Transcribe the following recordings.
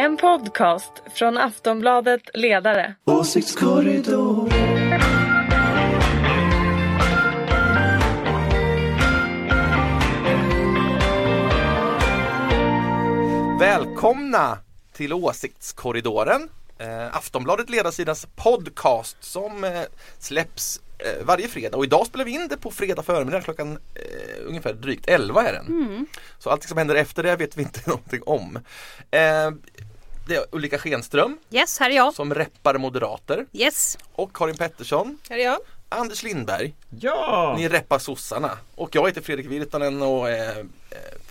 En podcast från Aftonbladet Ledare. Åsiktskorridor. Välkomna till Åsiktskorridoren eh, Aftonbladet Ledarsidans podcast som eh, släpps eh, varje fredag och idag spelar vi in det på fredag förmiddag klockan eh, ungefär drygt 11 är den. Så allt som händer efter det vet vi inte någonting om. Det är Ulrika Schenström Yes, här är jag. som reppar moderater Yes. och Karin Pettersson, Här är jag. Anders Lindberg, Ja! ni reppar sossarna och jag heter Fredrik Virtanen och är eh,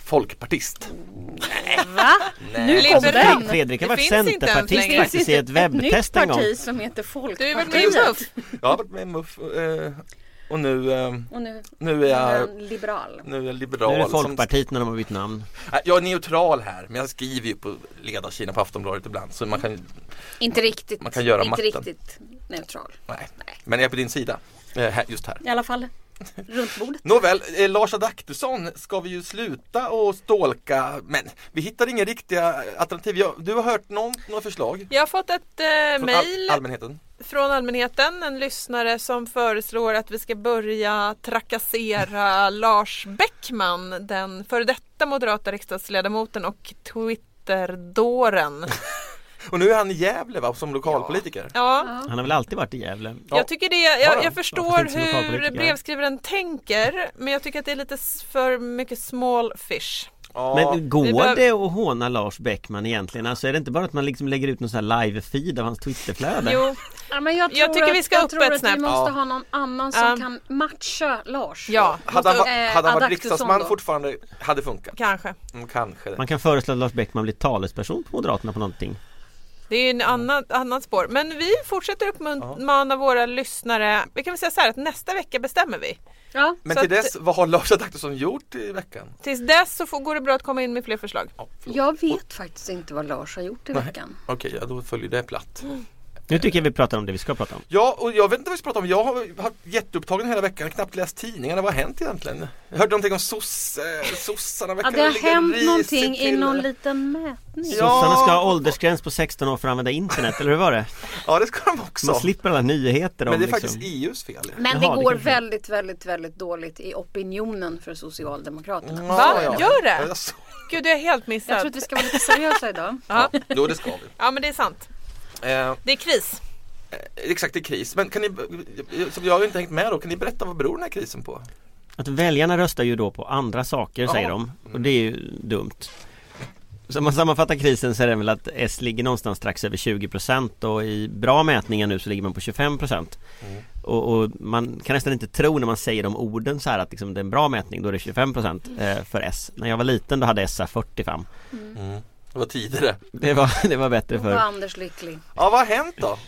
folkpartist. Va? Nu kom Fredrik, den. Fredrik har Det varit finns inte centerpartist faktiskt i ett webbtest en gång. parti som heter Du är väl med i Folkpartiet. MUF? Jag har varit med i MUF eh, och nu, eh, Och nu, nu är nu är jag liberal. nu är jag Nu liberal. är det som- Folkpartiet när de har bytt namn. Jag är neutral här men jag skriver ju på ledarsidan på Aftonbladet ibland så man kan Inte riktigt. Man kan göra inte riktigt neutral. Nej, Nej. men jag är på din sida. eh, Just här. I alla fall runt bordet. Nåväl, eh, Lars Adaktusson ska vi ju sluta och stålka men vi hittar inga riktiga alternativ. Jag, du har hört någon, några förslag? Jag har fått ett eh, mejl all, allmänheten? Från allmänheten, en lyssnare som föreslår att vi ska börja trakassera Lars Bäckman, den före detta moderata riksdagsledamoten och Twitterdåren. Och nu är han i Gävle va, som lokalpolitiker? Ja, Han har väl alltid varit i Gävle. Ja. jag tycker det, Ja, jag, jag förstår hur brevskrivaren tänker men jag tycker att det är lite för mycket small fish. Ja. Men går behöver- det att håna Lars Bäckman egentligen? Alltså är det inte bara att man liksom lägger ut någon sån här live-feed av hans Twitterflöde? Jo, Ja, men jag, tror Jag tycker vi ska att, upp ett att vi snäpp. måste Ja. ha någon annan som Ja. kan matcha Lars. ja, hade han, Eh, hade han varit Adaktusson riksdagsman då? fortfarande hade funkat? kanske. Mm, kanske. Man kan föreslå att Lars Bäckman blir talesperson på Moderaterna på någonting. Det är ju en annan, annan spår. Men vi fortsätter uppmana våra lyssnare. Vi kan väl säga så här att nästa vecka bestämmer vi. Ja. Men så till att- dess, vad har Lars Adaktusson gjort i veckan? Tills dess så får, går det bra att komma in med fler förslag. Ja. Jag vet faktiskt inte vad Lars har gjort i Nej. veckan. Okej, ja, då följer det platt. Nu tycker jag vi pratar om det vi ska prata om. Ja, och jag vet inte vad vi ska prata om. Jag har varit jätteupptagen hela veckan, knappt läst tidningarna. Vad har hänt egentligen? Jag hörde någonting om soss, eh, sossarna. Ja, det har hänt någonting i till. någon liten mätning. Ja. Sossarna ska ha åldersgräns på 16 år för att använda internet, eller hur var det? Ja, det ska de också. Man slipper alla nyheter om Men det är liksom. faktiskt EUs fel. Men Jaha, det det går kanske- väldigt, väldigt, väldigt dåligt i opinionen för Socialdemokraterna. Va? Gör det? Ja, Gud, det har jag helt Jag missat. tror att vi ska vara lite seriösa idag. ja. Jo, det ska vi. ja, men det är sant. Eh, Det är kris. exakt, det är kris. Men kan ni, som jag har inte hängt med då, kan ni berätta vad beror den här krisen på? Att väljarna röstar ju då på andra saker Ja. säger de och det är ju dumt Så om man sammanfattar krisen så är det väl att S ligger någonstans strax över 20% och i bra mätningar nu så ligger man på 25% Mm. och, och man kan nästan inte tro när man säger de orden så här att liksom det är en bra mätning, då är det 25% eh, för S När jag var liten då hade S 45 Mm. Det var tidigare. Det var, det var bättre Då var för Anders lycklig. Ja, vad har hänt då?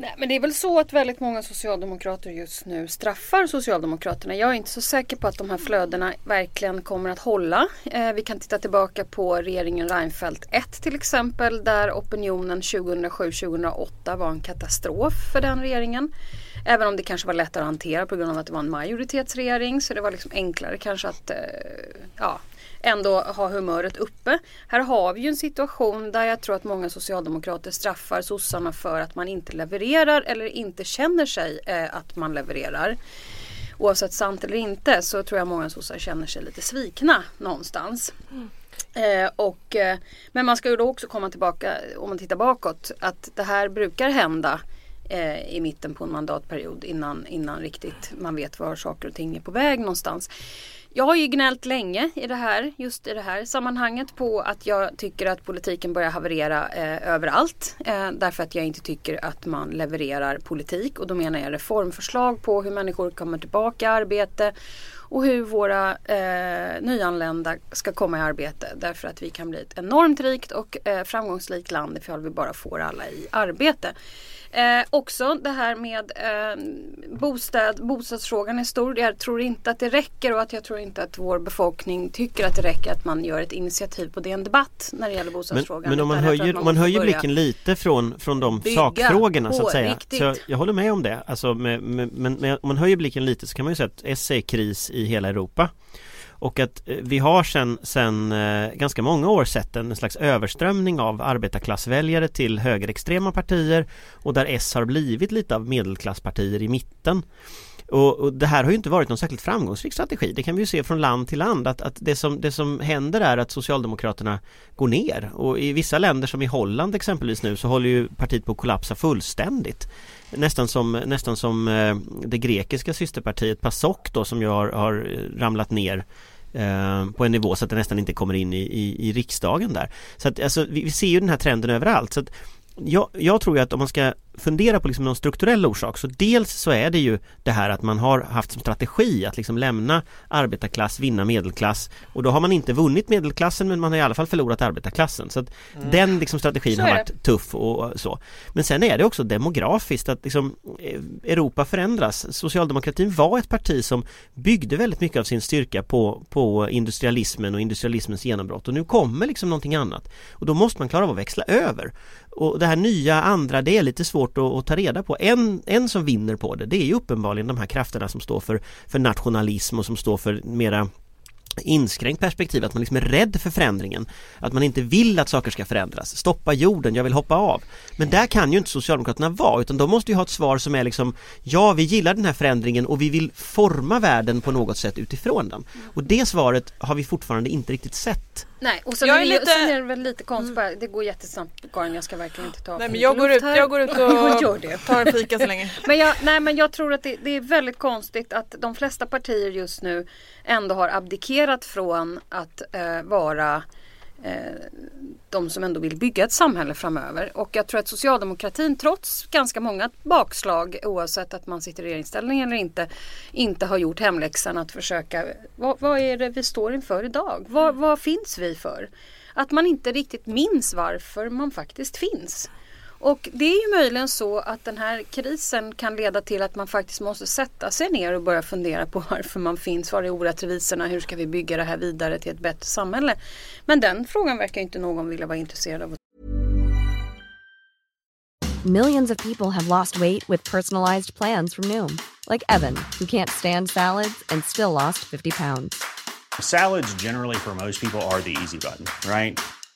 Nej, men det är väl så att väldigt många socialdemokrater just nu straffar Socialdemokraterna. Jag är inte så säker på att de här flödena verkligen kommer att hålla. Eh, vi kan titta tillbaka på regeringen Reinfeldt 1 till exempel där opinionen 2007-2008 var en katastrof för den regeringen. Även om det kanske var lättare att hantera på grund av att det var en majoritetsregering så det var liksom enklare kanske att eh, ja, ändå ha humöret uppe. Här har vi ju en situation där jag tror att många socialdemokrater straffar sossarna för att man inte levererar eller inte känner sig eh, att man levererar. Oavsett sant eller inte så tror jag många sossar känner sig lite svikna någonstans. Eh, och, eh, men man ska ju då också komma tillbaka, om man tittar bakåt, att det här brukar hända eh, i mitten på en mandatperiod innan, innan riktigt man vet var saker och ting är på väg någonstans. Jag har ju gnällt länge i det här, just i det här sammanhanget på att jag tycker att politiken börjar haverera eh, överallt. Eh, därför att jag inte tycker att man levererar politik och då menar jag reformförslag på hur människor kommer tillbaka i arbete och hur våra eh, nyanlända ska komma i arbete. Därför att vi kan bli ett enormt rikt och eh, framgångsrikt land ifall vi bara får alla i arbete. Eh, också det här med eh, bostad, bostadsfrågan är stor. Jag tror inte att det räcker och att jag tror inte att vår befolkning tycker att det räcker att man gör ett initiativ på DN Debatt när det gäller Men, bostadsfrågan. men om man höjer, man måste höjer blicken lite från, från de sakfrågorna så att säga. riktigt. Så jag, jag håller med om det. Alltså men, men om man höjer blicken lite så kan man ju säga att S är kris i hela Europa och att eh, vi har sen, sen eh, ganska många år sett en slags överströmning av arbetarklassväljare till högerextrema partier och där S har blivit lite av medelklasspartier i mitten. Och, och, det här har ju inte varit någon särskilt framgångsrik strategi. Det kan vi ju se från land till land att, att det, som, det som händer är att Socialdemokraterna går ner och i vissa länder som i Holland exempelvis nu så håller ju partiet på att kollapsa fullständigt. Nästan som, nästan som eh, det grekiska systerpartiet PASOK då som ju har, har ramlat ner eh, på en nivå så att det nästan inte kommer in i, i, i riksdagen där. Så att alltså, vi, vi ser ju den här trenden överallt. Så att jag, jag tror ju att om man ska fundera på liksom någon strukturell orsak så dels så är det ju det här att man har haft som strategi att liksom lämna arbetarklass, vinna medelklass och då har man inte vunnit medelklassen men man har i alla fall förlorat arbetarklassen så att mm. den liksom strategin har varit tuff och så. Men sen är det också demografiskt att liksom eh, Europa förändras. Socialdemokratin var ett parti som byggde väldigt mycket av sin styrka på, på industrialismen och industrialismens genombrott och nu kommer liksom någonting annat och då måste man klara av att växla över. Och det här nya andra det är lite svårt att, att, ta reda på. En, en som vinner på det, det är ju uppenbarligen de här krafterna som står för, för nationalism och som står för mera inskränkt perspektiv, att man liksom är rädd för förändringen. Att man inte vill att saker ska förändras. Stoppa jorden, jag vill hoppa av. Men där kan ju inte Socialdemokraterna vara utan de måste ju ha ett svar som är liksom Ja, vi gillar den här förändringen och vi vill forma världen på något sätt utifrån den. Och det svaret har vi fortfarande inte riktigt sett. Nej, och sen, jag är, lite... sen är det väl lite konstigt mm. Det går jättesnabbt Karin, jag ska verkligen inte ta Nej men jag går, ut, jag går ut och tar en fika så länge. Men jag, Nej men jag tror att det, det är väldigt konstigt att de flesta partier just nu ändå har abdikerat från att eh, vara eh, de som ändå vill bygga ett samhälle framöver. Och jag tror att socialdemokratin trots ganska många bakslag oavsett att man sitter i regeringsställning eller inte inte har gjort hemläxan att försöka vad, vad är det vi står inför idag? Vad, vad finns vi för? Att man inte riktigt minns varför man faktiskt finns. Och det är ju möjligen så att den här krisen kan leda till att man faktiskt måste sätta sig ner och börja fundera på varför man finns, var är orättvisorna, hur ska vi bygga det här vidare till ett bättre samhälle. Men den frågan verkar inte någon vilja vara intresserad av. Millions of people have lost weight with personalized plans from Noom. Like Evan, who can't stand salads and still lost 50 pounds. Salads generally for most people are the easy button, right?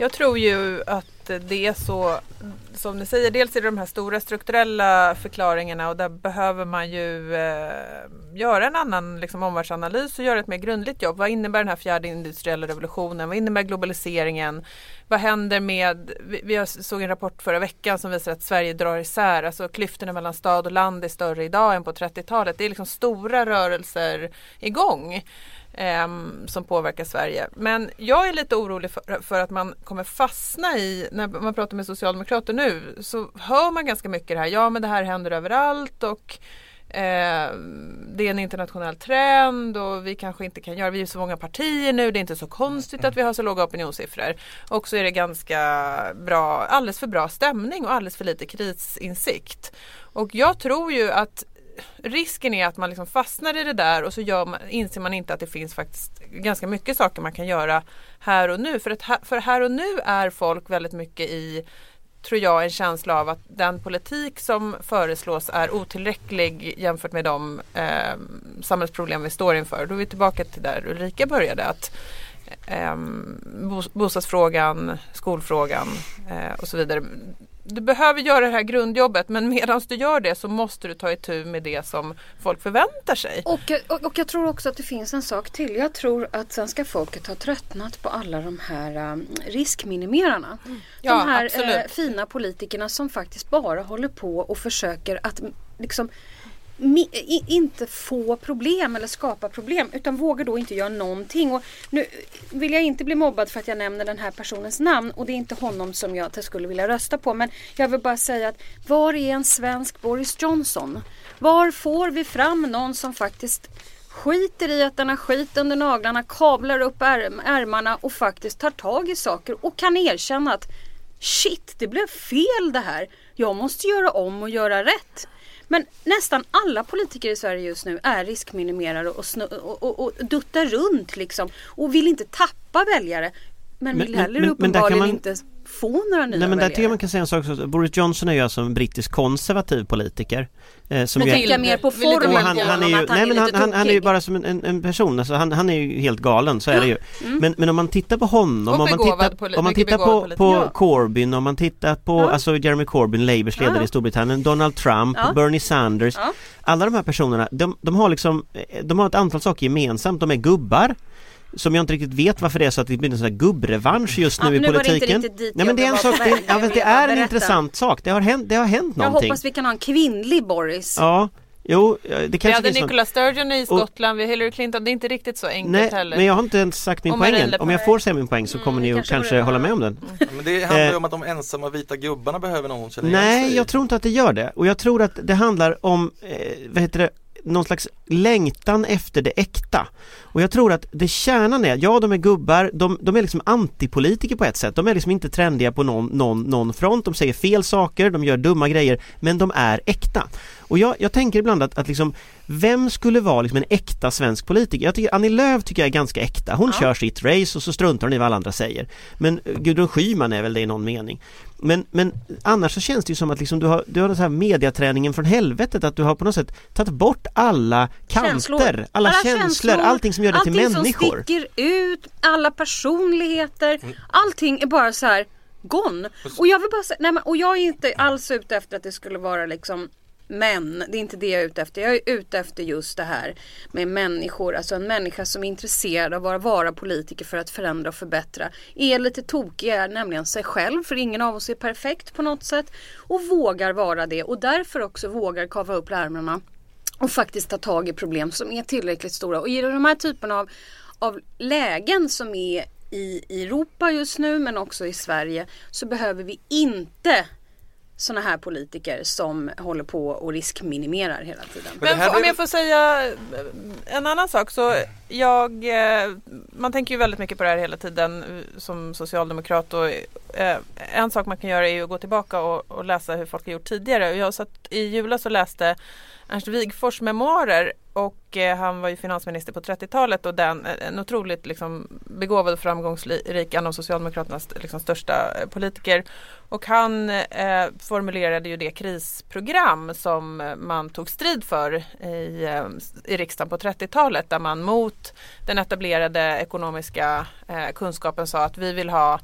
Jag tror ju att det är så som ni säger, dels är det de här stora strukturella förklaringarna och där behöver man ju eh, göra en annan liksom, omvärldsanalys och göra ett mer grundligt jobb. Vad innebär den här fjärde industriella revolutionen? Vad innebär globaliseringen? Vad händer med, vi, vi såg en rapport förra veckan som visar att Sverige drar isär, alltså klyftorna mellan stad och land är större idag än på 30-talet. Det är liksom stora rörelser igång eh, som påverkar Sverige. Men jag är lite orolig för, för, att man kommer fastna i, när man pratar med socialdemokrater nu, så hör man ganska mycket det här, ja men det här händer överallt och eh, det är en internationell trend och vi kanske inte kan göra, vi är så många partier nu, det är inte så konstigt att vi har så låga opinionssiffror. Och så är det ganska bra, alldeles för bra stämning och alldeles för lite krisinsikt. Och jag tror ju att risken är att man liksom fastnar i det där och så gör man, inser man inte att det finns faktiskt ganska mycket saker man kan göra här och nu. För, att, för här och nu är folk väldigt mycket i tror jag en känsla av att den politik som föreslås är otillräcklig jämfört med de eh, samhällsproblem vi står inför. Då är vi tillbaka till där Ulrika började. att eh, Bostadsfrågan, skolfrågan eh, och så vidare du behöver göra det här grundjobbet men medan du gör det så måste du ta itu med det som folk förväntar sig. Och, och, och, jag tror också att det finns en sak till. Jag tror att svenska folket har tröttnat på alla de här um, riskminimerarna. Mm. Ja, de här uh, fina politikerna som faktiskt bara håller på och försöker att liksom inte få problem eller skapa problem utan vågar då inte göra någonting. Och nu vill jag inte bli mobbad för att jag nämner den här personens namn och det är inte honom som jag skulle vilja rösta på men jag vill bara säga att var är en svensk Boris Johnson? Var får vi fram någon som faktiskt skiter i att den har skit under naglarna, kablar upp ärm ärmarna och faktiskt tar tag i saker och kan erkänna att shit, det blev fel det här. Jag måste göra om och göra rätt. Men nästan alla politiker i Sverige just nu är riskminimerare och, snu- och, och, och duttar runt liksom. Och vill inte tappa väljare. Men, Men- vill heller men- uppenbarligen man- inte få några nya Nej men där tycker jag man kan säga en sak också. Boris Johnson är ju alltså en brittisk konservativ politiker. Eh, som Men tänker mer på formen han, han är ju, nej men han, han, han är ju bara som en, en, person, alltså han, han är ju helt galen, så är det ju. Mm. Men, men om man tittar på honom, Och om man tittar, om man tittar på, på Ja. Corbyn, om man tittar på Ja. alltså Jeremy Corbyn, Labours ledare Ja. i Storbritannien, Donald Trump, Ja. Bernie Sanders. Ja. Alla de här personerna, de, de har liksom, eh, de har ett antal saker gemensamt, de är gubbar. Som jag inte riktigt vet varför det är så att det blir en sån här gubbrevansch just nu Ja, i nu var det inte politiken. Nej men jag det är en sak, det, ja, det Jag är en intressant sak, det har hänt, det har hänt Jag någonting. hoppas vi kan ha en kvinnlig Boris. Ja, jo, det Vi kanske hade finns något. Nicola Sturgeon i Skottland, vi har Hillary Clinton. Det är inte riktigt så enkelt Nej, heller. men jag har inte ens sagt min Och poäng än. Om jag får säga min poäng så kommer Mm, ni ju kanske kanske hålla med om den. Men det handlar ju Eh, om att de ensamma vita gubbarna behöver någon känna igen Nej, jag tror inte att det gör det. Och jag tror att det handlar om, eh, vad heter det, någon slags längtan efter det äkta. Och jag tror att det kärnan är, ja de är gubbar, de, de är liksom antipolitiker på ett sätt. De är liksom inte trendiga på någon, någon, någon front, de säger fel saker, de gör dumma grejer, men de är äkta. Och jag, jag tänker ibland att, att liksom, vem skulle vara liksom en äkta svensk politiker? Jag tycker Annie Lööf tycker jag är ganska äkta. Hon kör sitt race och så struntar hon i vad alla andra säger. Men eh, Gudrun Schyman är väl det i någon mening. Men, men annars så känns det ju som att liksom du har, du har den här mediaträningen från helvetet att du har på något sätt tagit bort alla kanter, Känslor. alla, känslor, allting som gör dig till allting människor. som sticker ut, alla personligheter, Mm. allting är bara så här gone. Och jag vill bara säga, nej men, och jag är inte alls ute efter att det skulle vara liksom men det är inte det jag är ute efter. Jag är ute efter just det här med människor, alltså en människa som är intresserad av att vara politiker för att förändra och förbättra. Är lite tokig, är nämligen sig själv, för ingen av oss är perfekt på något sätt. Och vågar vara det och därför också vågar kava upp lärmarna. och faktiskt ta tag i problem som är tillräckligt stora. Och i de här typen av, av lägen som är i Europa just nu men också i Sverige så behöver vi inte sådana här politiker som håller på och riskminimerar hela tiden. Men om jag får säga eh, en annan sak så jag, eh, man tänker ju väldigt mycket på det här hela tiden eh, som socialdemokrat och Eh, en sak man kan göra är ju att gå tillbaka och, och läsa hur folk har gjort tidigare. Jag satt i julas och läste Ernst Wigforss memoarer och eh, han var ju finansminister på 30-talet och den, eh, en otroligt liksom, begåvad och framgångsrik, en av Socialdemokraternas liksom, största eh, politiker. Och han eh, formulerade ju det krisprogram som man tog strid för i, i riksdagen på 30-talet där man mot den etablerade ekonomiska eh, kunskapen sa att vi vill ha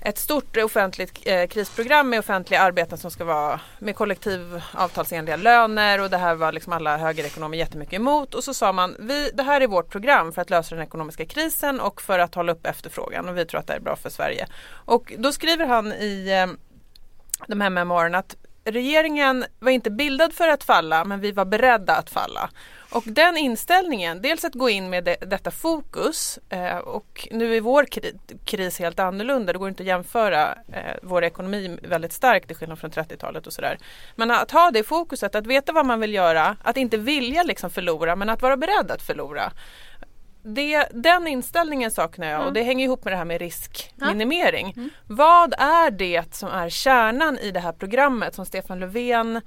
ett stort offentligt eh, krisprogram med offentliga arbeten som ska vara med kollektivavtalsenliga löner och det här var liksom alla högerekonomer jättemycket emot och så sa man vi, det här är vårt program för att lösa den ekonomiska krisen och för att hålla upp efterfrågan och vi tror att det är bra för Sverige. Och då skriver han i eh, de här memoarerna att regeringen var inte bildad för att falla men vi var beredda att falla. Och den inställningen, dels att gå in med det, detta fokus eh, och nu är vår kri kris helt annorlunda. Det går inte att jämföra eh, vår ekonomi väldigt starkt till skillnad från 30-talet och sådär. Men att ha det fokuset, att veta vad man vill göra, att inte vilja liksom förlora men att vara beredd att förlora. Det, den inställningen saknar jag och det hänger ihop med det här med riskminimering. Vad är det som är kärnan i det här programmet som Stefan Löfven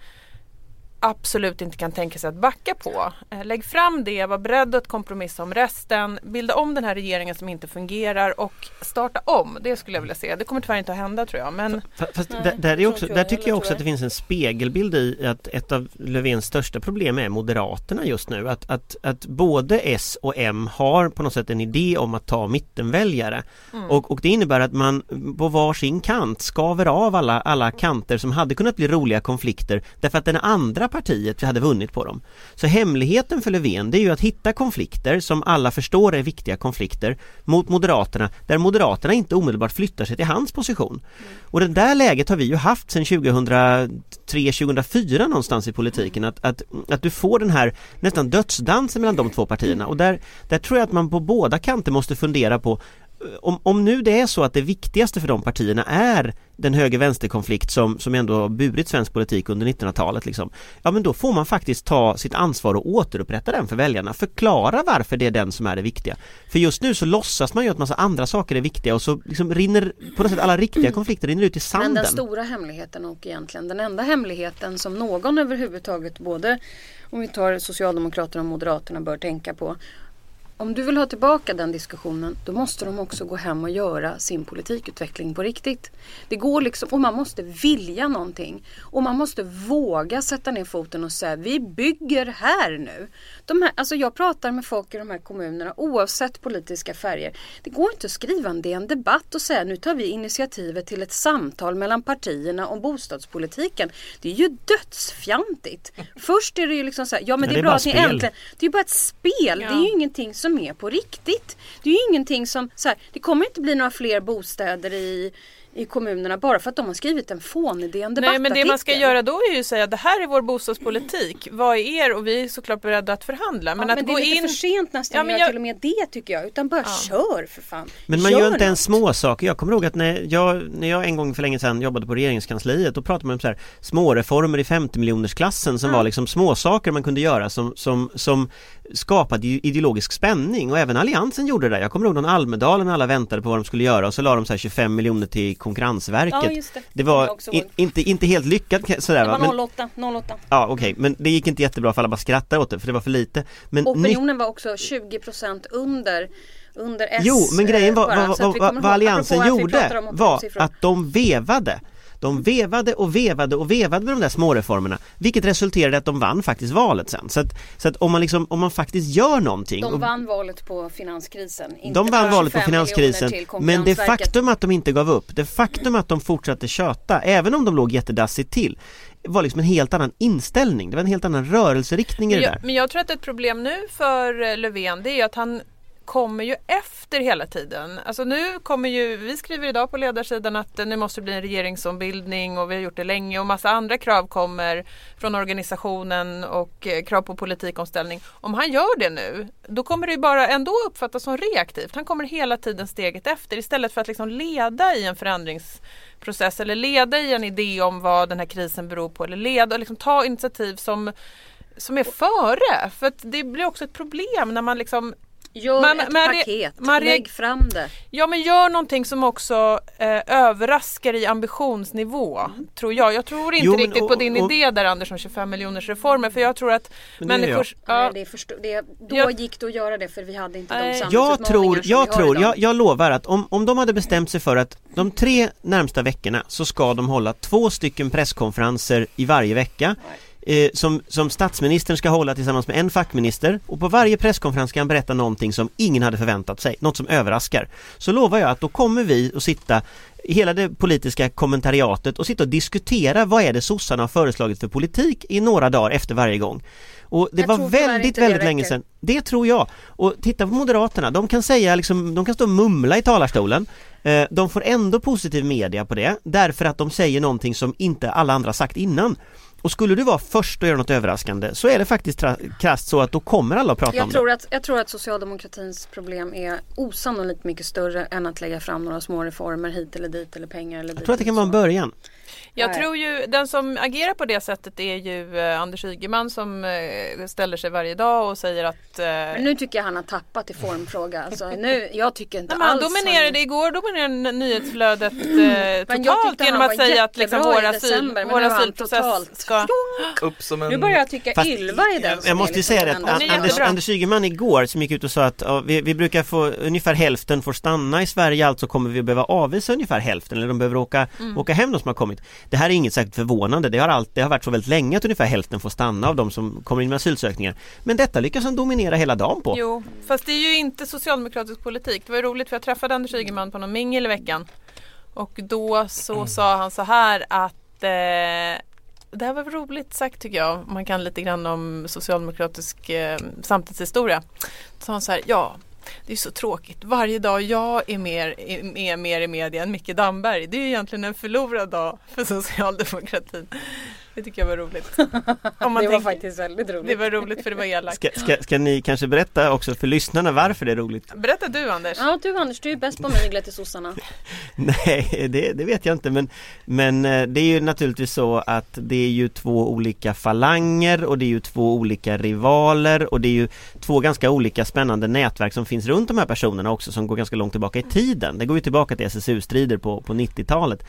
absolut inte kan tänka sig att backa på. Eh, Lägg fram det, var beredd att kompromissa om resten, bilda om den här regeringen som inte fungerar och starta om. Det skulle jag vilja se. Det kommer tyvärr inte att hända tror jag. Men Fa- Fast Nej, där, är också, där tycker jag också att det finns en spegelbild i att ett av Löfvens största problem är Moderaterna just nu. Att, att, att både S och M har på något sätt en idé om att ta mittenväljare. Och, och det innebär att man på varsin kant skaver av alla, alla kanter som hade kunnat bli roliga konflikter därför att det andra partiet hade vunnit på dem. Så hemligheten för Löfven det är ju att hitta konflikter som alla förstår är viktiga konflikter mot Moderaterna där Moderaterna inte omedelbart flyttar sig till hans position. Och det där läget har vi ju haft sedan 2003-2004 någonstans i politiken att, att, att du får den här nästan dödsdansen mellan de två partierna och där, där tror jag att man på båda kanter måste fundera på om, om nu det är så att det viktigaste för de partierna är den höger-vänster-konflikt som, som ändå har burit svensk politik under 1900-talet liksom, Ja men då får man faktiskt ta sitt ansvar och återupprätta den för väljarna. Förklara varför det är den som är det viktiga. För just nu så låtsas man ju att massa andra saker är viktiga och så liksom rinner på något sätt alla riktiga konflikter rinner ut i sanden Men den stora hemligheten och egentligen den enda hemligheten som någon överhuvudtaget både om vi tar Socialdemokraterna och Moderaterna bör tänka på om du vill ha tillbaka den diskussionen då måste de också gå hem och göra sin politikutveckling på riktigt. Det går liksom, och man måste vilja någonting. Och man måste våga sätta ner foten och säga vi bygger här nu. De här, alltså jag pratar med folk i de här kommunerna oavsett politiska färger. Det går inte att skriva en DN Debatt och säga nu tar vi initiativet till ett samtal mellan partierna om bostadspolitiken. Det är ju dödsfjantigt. Först är det ju liksom så här, ja men Ja, det är, det är bra att ni äntligen det är ju bara ett spel. Det är ju ingenting som är på riktigt. Det är ju ingenting som, så här, det kommer inte bli några fler bostäder i, i kommunerna bara för att de har skrivit en fånig DN Nej men det man ska göra då är ju att säga det här är vår bostadspolitik. Vad är er? Och vi är såklart beredda att förhandla. Men ja, att men det gå är lite in... för sent nästan Ja, men jag- till och med det tycker jag. Utan bara kör för fan. Men man Gör gör inte ens något. små saker. Jag kommer ihåg att när jag, när jag en gång för länge sedan jobbade på regeringskansliet då pratade man om så här små reformer i 50 miljonersklassen som var liksom små saker man kunde göra som, som, som skapade ideologisk spänning och även Alliansen gjorde det. Jag kommer ihåg någon Almedalen när alla väntade på vad de skulle göra och så la de så här 25 miljoner till Konkurrensverket. Ja, just det. det Det var in, inte, inte helt lyckat sådär Det va. var Men, 08, 08. ja okej, men det gick inte jättebra för alla bara skrattade åt det för det var för lite. Men Opinionen var också 20% under under S Jo, men grejen var, eh, bara, vad, vad, vad, Alliansen gjorde var att de vevade de vevade och vevade och vevade med de där små reformerna Vilket resulterade i att de vann faktiskt valet sen. Så att, så att om man liksom, om man faktiskt gör någonting De och- vann valet på finanskrisen. inte de vann valet på 25 miljoner finanskrisen Men det faktum att de inte gav upp Det faktum att de fortsatte köta Även om de låg jättedassigt till var liksom en helt annan inställning. Det var en helt annan rörelseriktning i Men det jag, där. men jag tror att ett problem nu för eh, Löfven det är att han kommer ju efter hela tiden. Alltså nu kommer ju, vi skriver idag på ledarsidan att nu måste det bli en regeringsombildning och vi har gjort det länge och massa andra krav kommer från organisationen och eh, krav på politikomställning. Om han gör det nu, då kommer det ju bara ändå uppfattas som reaktivt. Han kommer hela tiden steget efter istället för att liksom leda i en förändringsprocess eller leda i en idé om vad den här krisen beror på eller leda och liksom ta initiativ som som är före. För att det blir också ett problem när man liksom Gör Man- ett man paket, man lägg fram det. Ja men gör någonting som också eh, överraskar i ambitionsnivå. Tror jag. Jag tror inte Jo, men riktigt på och- din och- idé där Anders om 25 miljoners reformer. För jag tror att Men det gör människor... Nej, Ja, det är förstå- det, då Jag- gick det att göra det för vi hade inte Nej. de Jag samhällsutmaningar tror, som jag vi har tror, idag. jag, jag lovar att om, om de hade bestämt sig för att de tre närmsta veckorna så ska de hålla två stycken presskonferenser i varje vecka eh, som, som statsministern ska hålla tillsammans med en fackminister och på varje presskonferens ska han berätta någonting som ingen hade förväntat sig, något som överraskar. Så lovar jag att då kommer vi att sitta hela det politiska kommentariatet och sitta och diskutera vad är det sossarna har föreslagit för politik i några dagar efter varje gång. Och det Jag var väldigt, det väldigt länge sedan det tror jag. Och titta på Moderaterna, de kan säga liksom, de kan stå och mumla i talarstolen. Eh, De får ändå positiv media på det därför att de säger någonting som inte alla andra sagt innan. Och skulle du vara först att göra något överraskande så är det faktiskt krasst så att då kommer alla att prata om Jag det. tror, att, jag tror att socialdemokratins problem är osannolikt mycket större än att lägga fram några små reformer hit eller dit eller pengar eller Jag tror att det kan vara en början. Jag Nej. tror ju den som agerar på det sättet är ju eh, Anders Ygeman som eh, ställer sig varje dag och säger att eh, Men nu tycker jag han har tappat i formfråga. Alltså, nu, jag tycker inte Nej, men han alls dominerade igår dominerade nyhetsflödet eh, totalt genom han att var säga att liksom, vår, asyl, vår han asylprocess ska... Upp som en... Nu börjar jag tycka Fast Ylva är den Jag, jag måste ju säga det att Anders. Anders Ygeman igår som gick ut och sa att ja, vi, vi brukar få ungefär hälften får stanna i Sverige alltså kommer vi behöva avvisa ungefär hälften eller de behöver åka, Mm. åka hem de som har kommit. Det här är inget särskilt förvånande, det har, alltid, det har varit så väldigt länge att ungefär hälften får stanna av de som kommer in med asylsökningar. Men detta lyckas han dominera hela dagen på. Jo, fast det är ju inte socialdemokratisk politik. Det var roligt för jag träffade Anders Ygeman på någon mingel i veckan. Och då så sa han så här att eh, det här var roligt sagt tycker jag. Man kan lite grann om socialdemokratisk eh, samtidshistoria. Så han så här, ja det är så tråkigt. Varje dag jag är mer, är, mer i media än Micke Damberg. Det är ju egentligen en förlorad dag för socialdemokratin. Det tycker jag var roligt. Om man det var tänker- faktiskt väldigt roligt. det var roligt för det var elakt. Ska, ska, ska ni kanske berätta också för lyssnarna varför det är roligt? Berätta du Anders. Ja du Anders, du är bäst på myglet i sossarna. Nej, det, det vet jag inte men, men eh, det är ju naturligtvis så att det är ju två olika falanger och det är ju två olika rivaler och det är ju två ganska olika spännande nätverk som finns runt de här personerna också som går ganska långt tillbaka i tiden. Det går ju tillbaka till SSU-strider på, på 90-talet.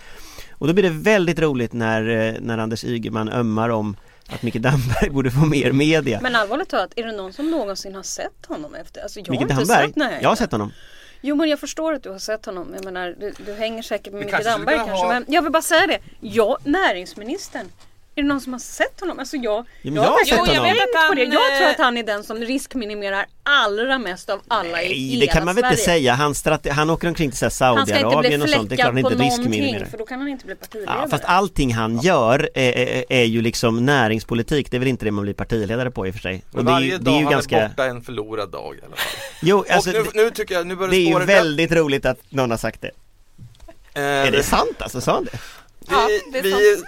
Och då blir det väldigt roligt när, eh, när Anders Ygeman ömmar om att Micke Damberg borde få mer media. Men allvarligt talat, är det någon som någonsin har sett honom efter? Alltså jag har Micke inte Damberg? sett, nej. Jag har sett honom. Jo men jag förstår att du har sett honom. Jag menar, du, du hänger säkert med Micke Damberg kanske. ha- Men jag vill bara säga det. Ja, näringsministern. Är det någon som har sett honom? Alltså jag, jag jag har sett honom. Jag vet att på det. Jag tror eh, att han är den som riskminimerar allra mest av alla i Nej, hela det kan man väl inte Sverige. säga. Han, strate- han åker omkring till Saudiarabien och sånt. Det är klart han inte riskminimerar. för då kan han inte bli partiledare. Ja, fast allting han gör är, är, är ju liksom näringspolitik. Det är väl inte det man blir partiledare på i och för sig. Och Men det är varje ju, det dag är ju han ganska... är borta en förlorad dag i alla fall. Jo, alltså, nu, det, nu tycker jag, nu börjar det är ju väldigt roligt att någon har sagt det. Eh, Är det sant alltså? Sa han det? Ja, Vi, det är vi,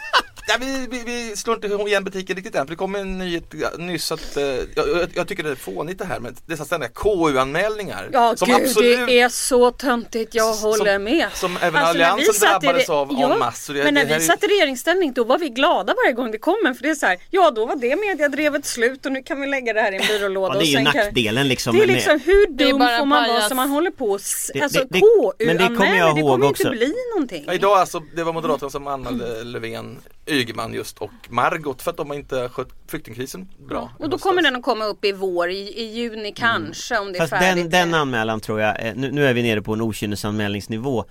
ja, vi, vi, vi slår inte igen butiken riktigt än för det kom en nyhet nyss att eh, jag, jag, tycker det är fånigt det här med dessa ständiga KU-anmälningar. Ja som gud absolut, det är så töntigt, jag Som- håller med. som även Alltså, när vi Alliansen drabbades det- av ja, en masse. Det- Men när det vi är- satt i regeringsställning då var vi glada varje gång det kommer för det är så här, ja då var det mediadrevet slut och nu kan vi lägga det här i en byrålåda. Ja, det är och ju nackdelen liksom. Det är liksom hur Det är dum bara får man vara som man håller på och Det- alltså det- det- det kommer jag det ihåg kommer också. inte bli någonting. Ja, idag alltså, det var Moderaterna som anmälde Löfven, Ygeman just och Margot för att de inte har skött flyktingkrisen bra. Och i då höstas. kommer den att komma upp i vår, i, i juni kanske om det är Fast färdigt. den, den anmälan tror jag, eh, nu, nu är vi nere på en okynnesanmälningsnivå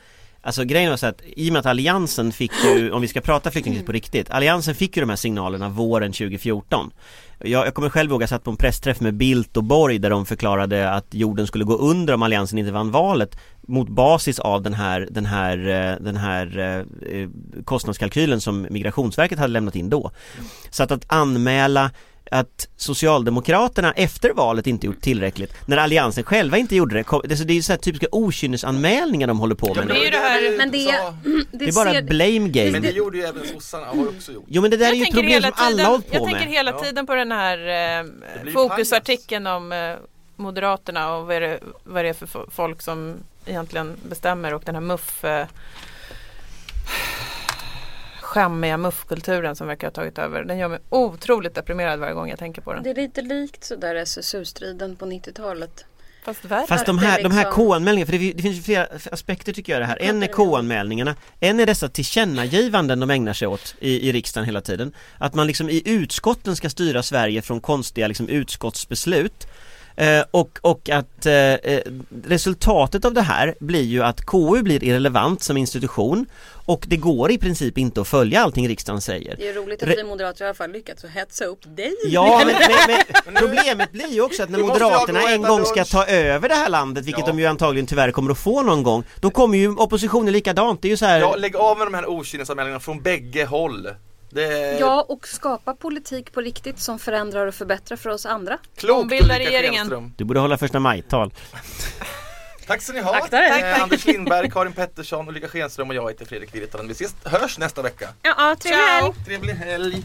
Alltså grejen var så att i och med att Alliansen fick ju, om vi ska prata flyktingkris på riktigt Alliansen fick ju de här signalerna våren 2014 jag, jag kommer själv ihåg, jag satt på en pressträff med Bildt och Borg där de förklarade att jorden skulle gå under om Alliansen inte vann valet mot basis av den här, den här, eh, den här eh, kostnadskalkylen som Migrationsverket hade lämnat in då. Så att, att anmäla att Socialdemokraterna efter valet inte gjort tillräckligt när Alliansen själva inte gjorde det. Det så det är ju så här typiska okynnesanmälningar de håller på Ja, med men nu. det är ju det här- Men det, sa. det, Det är bara blame game. Men det gjorde ju även sossarna, har också gjort. Jo men det där är Jag ju ett tänker, problem hela som alla har hållit på jag tänker med. hela Ja. tiden på den här eh, fokusartikeln om eh, Moderaterna och vad är, det, vad är det för fo- folk som egentligen bestämmer och den här muff eh, skämmiga muffkulturen som verkar ha tagit över. Den gör mig otroligt deprimerad varje gång jag tänker på den. Det är lite likt sådär SSU-striden på 90-talet. Fast värre. Fast de här, de här liksom- K-anmälningarna, för det, det finns ju flera aspekter tycker jag det här. En är K-anmälningarna, en är dessa tillkännagivanden de ägnar sig åt i, i riksdagen hela tiden. Att man liksom i utskotten ska styra Sverige från konstiga liksom utskottsbeslut. Eh, och, och att eh, eh, resultatet av det här blir ju att KU blir irrelevant som institution och det går i princip inte att följa allting riksdagen säger. Det är roligt att vi moderater i alla fall lyckats att hetsa upp dig. Ja, men, men, men problemet blir ju också att när Moderaterna en gång ska ta över det här landet, vilket Ja. de ju antagligen tyvärr kommer att få någon gång, då kommer ju oppositionen likadant. Det är ju så här... Ja, lägg av med de här okynnesanmälningarna från bägge håll. Det är Ja, och skapa politik på riktigt som förändrar och förbättrar för oss andra. klokt Ombilda regeringen. Du borde hålla första majtal. Tack ska ni ha. Tack, tack. Eh, Anders Lindberg, Karin Pettersson, Ulrika Schenström och jag heter Fredrik Virtanen. Vi ses, hörs nästa vecka. Ja, trevlig Ciao. helg! Trevlig helg!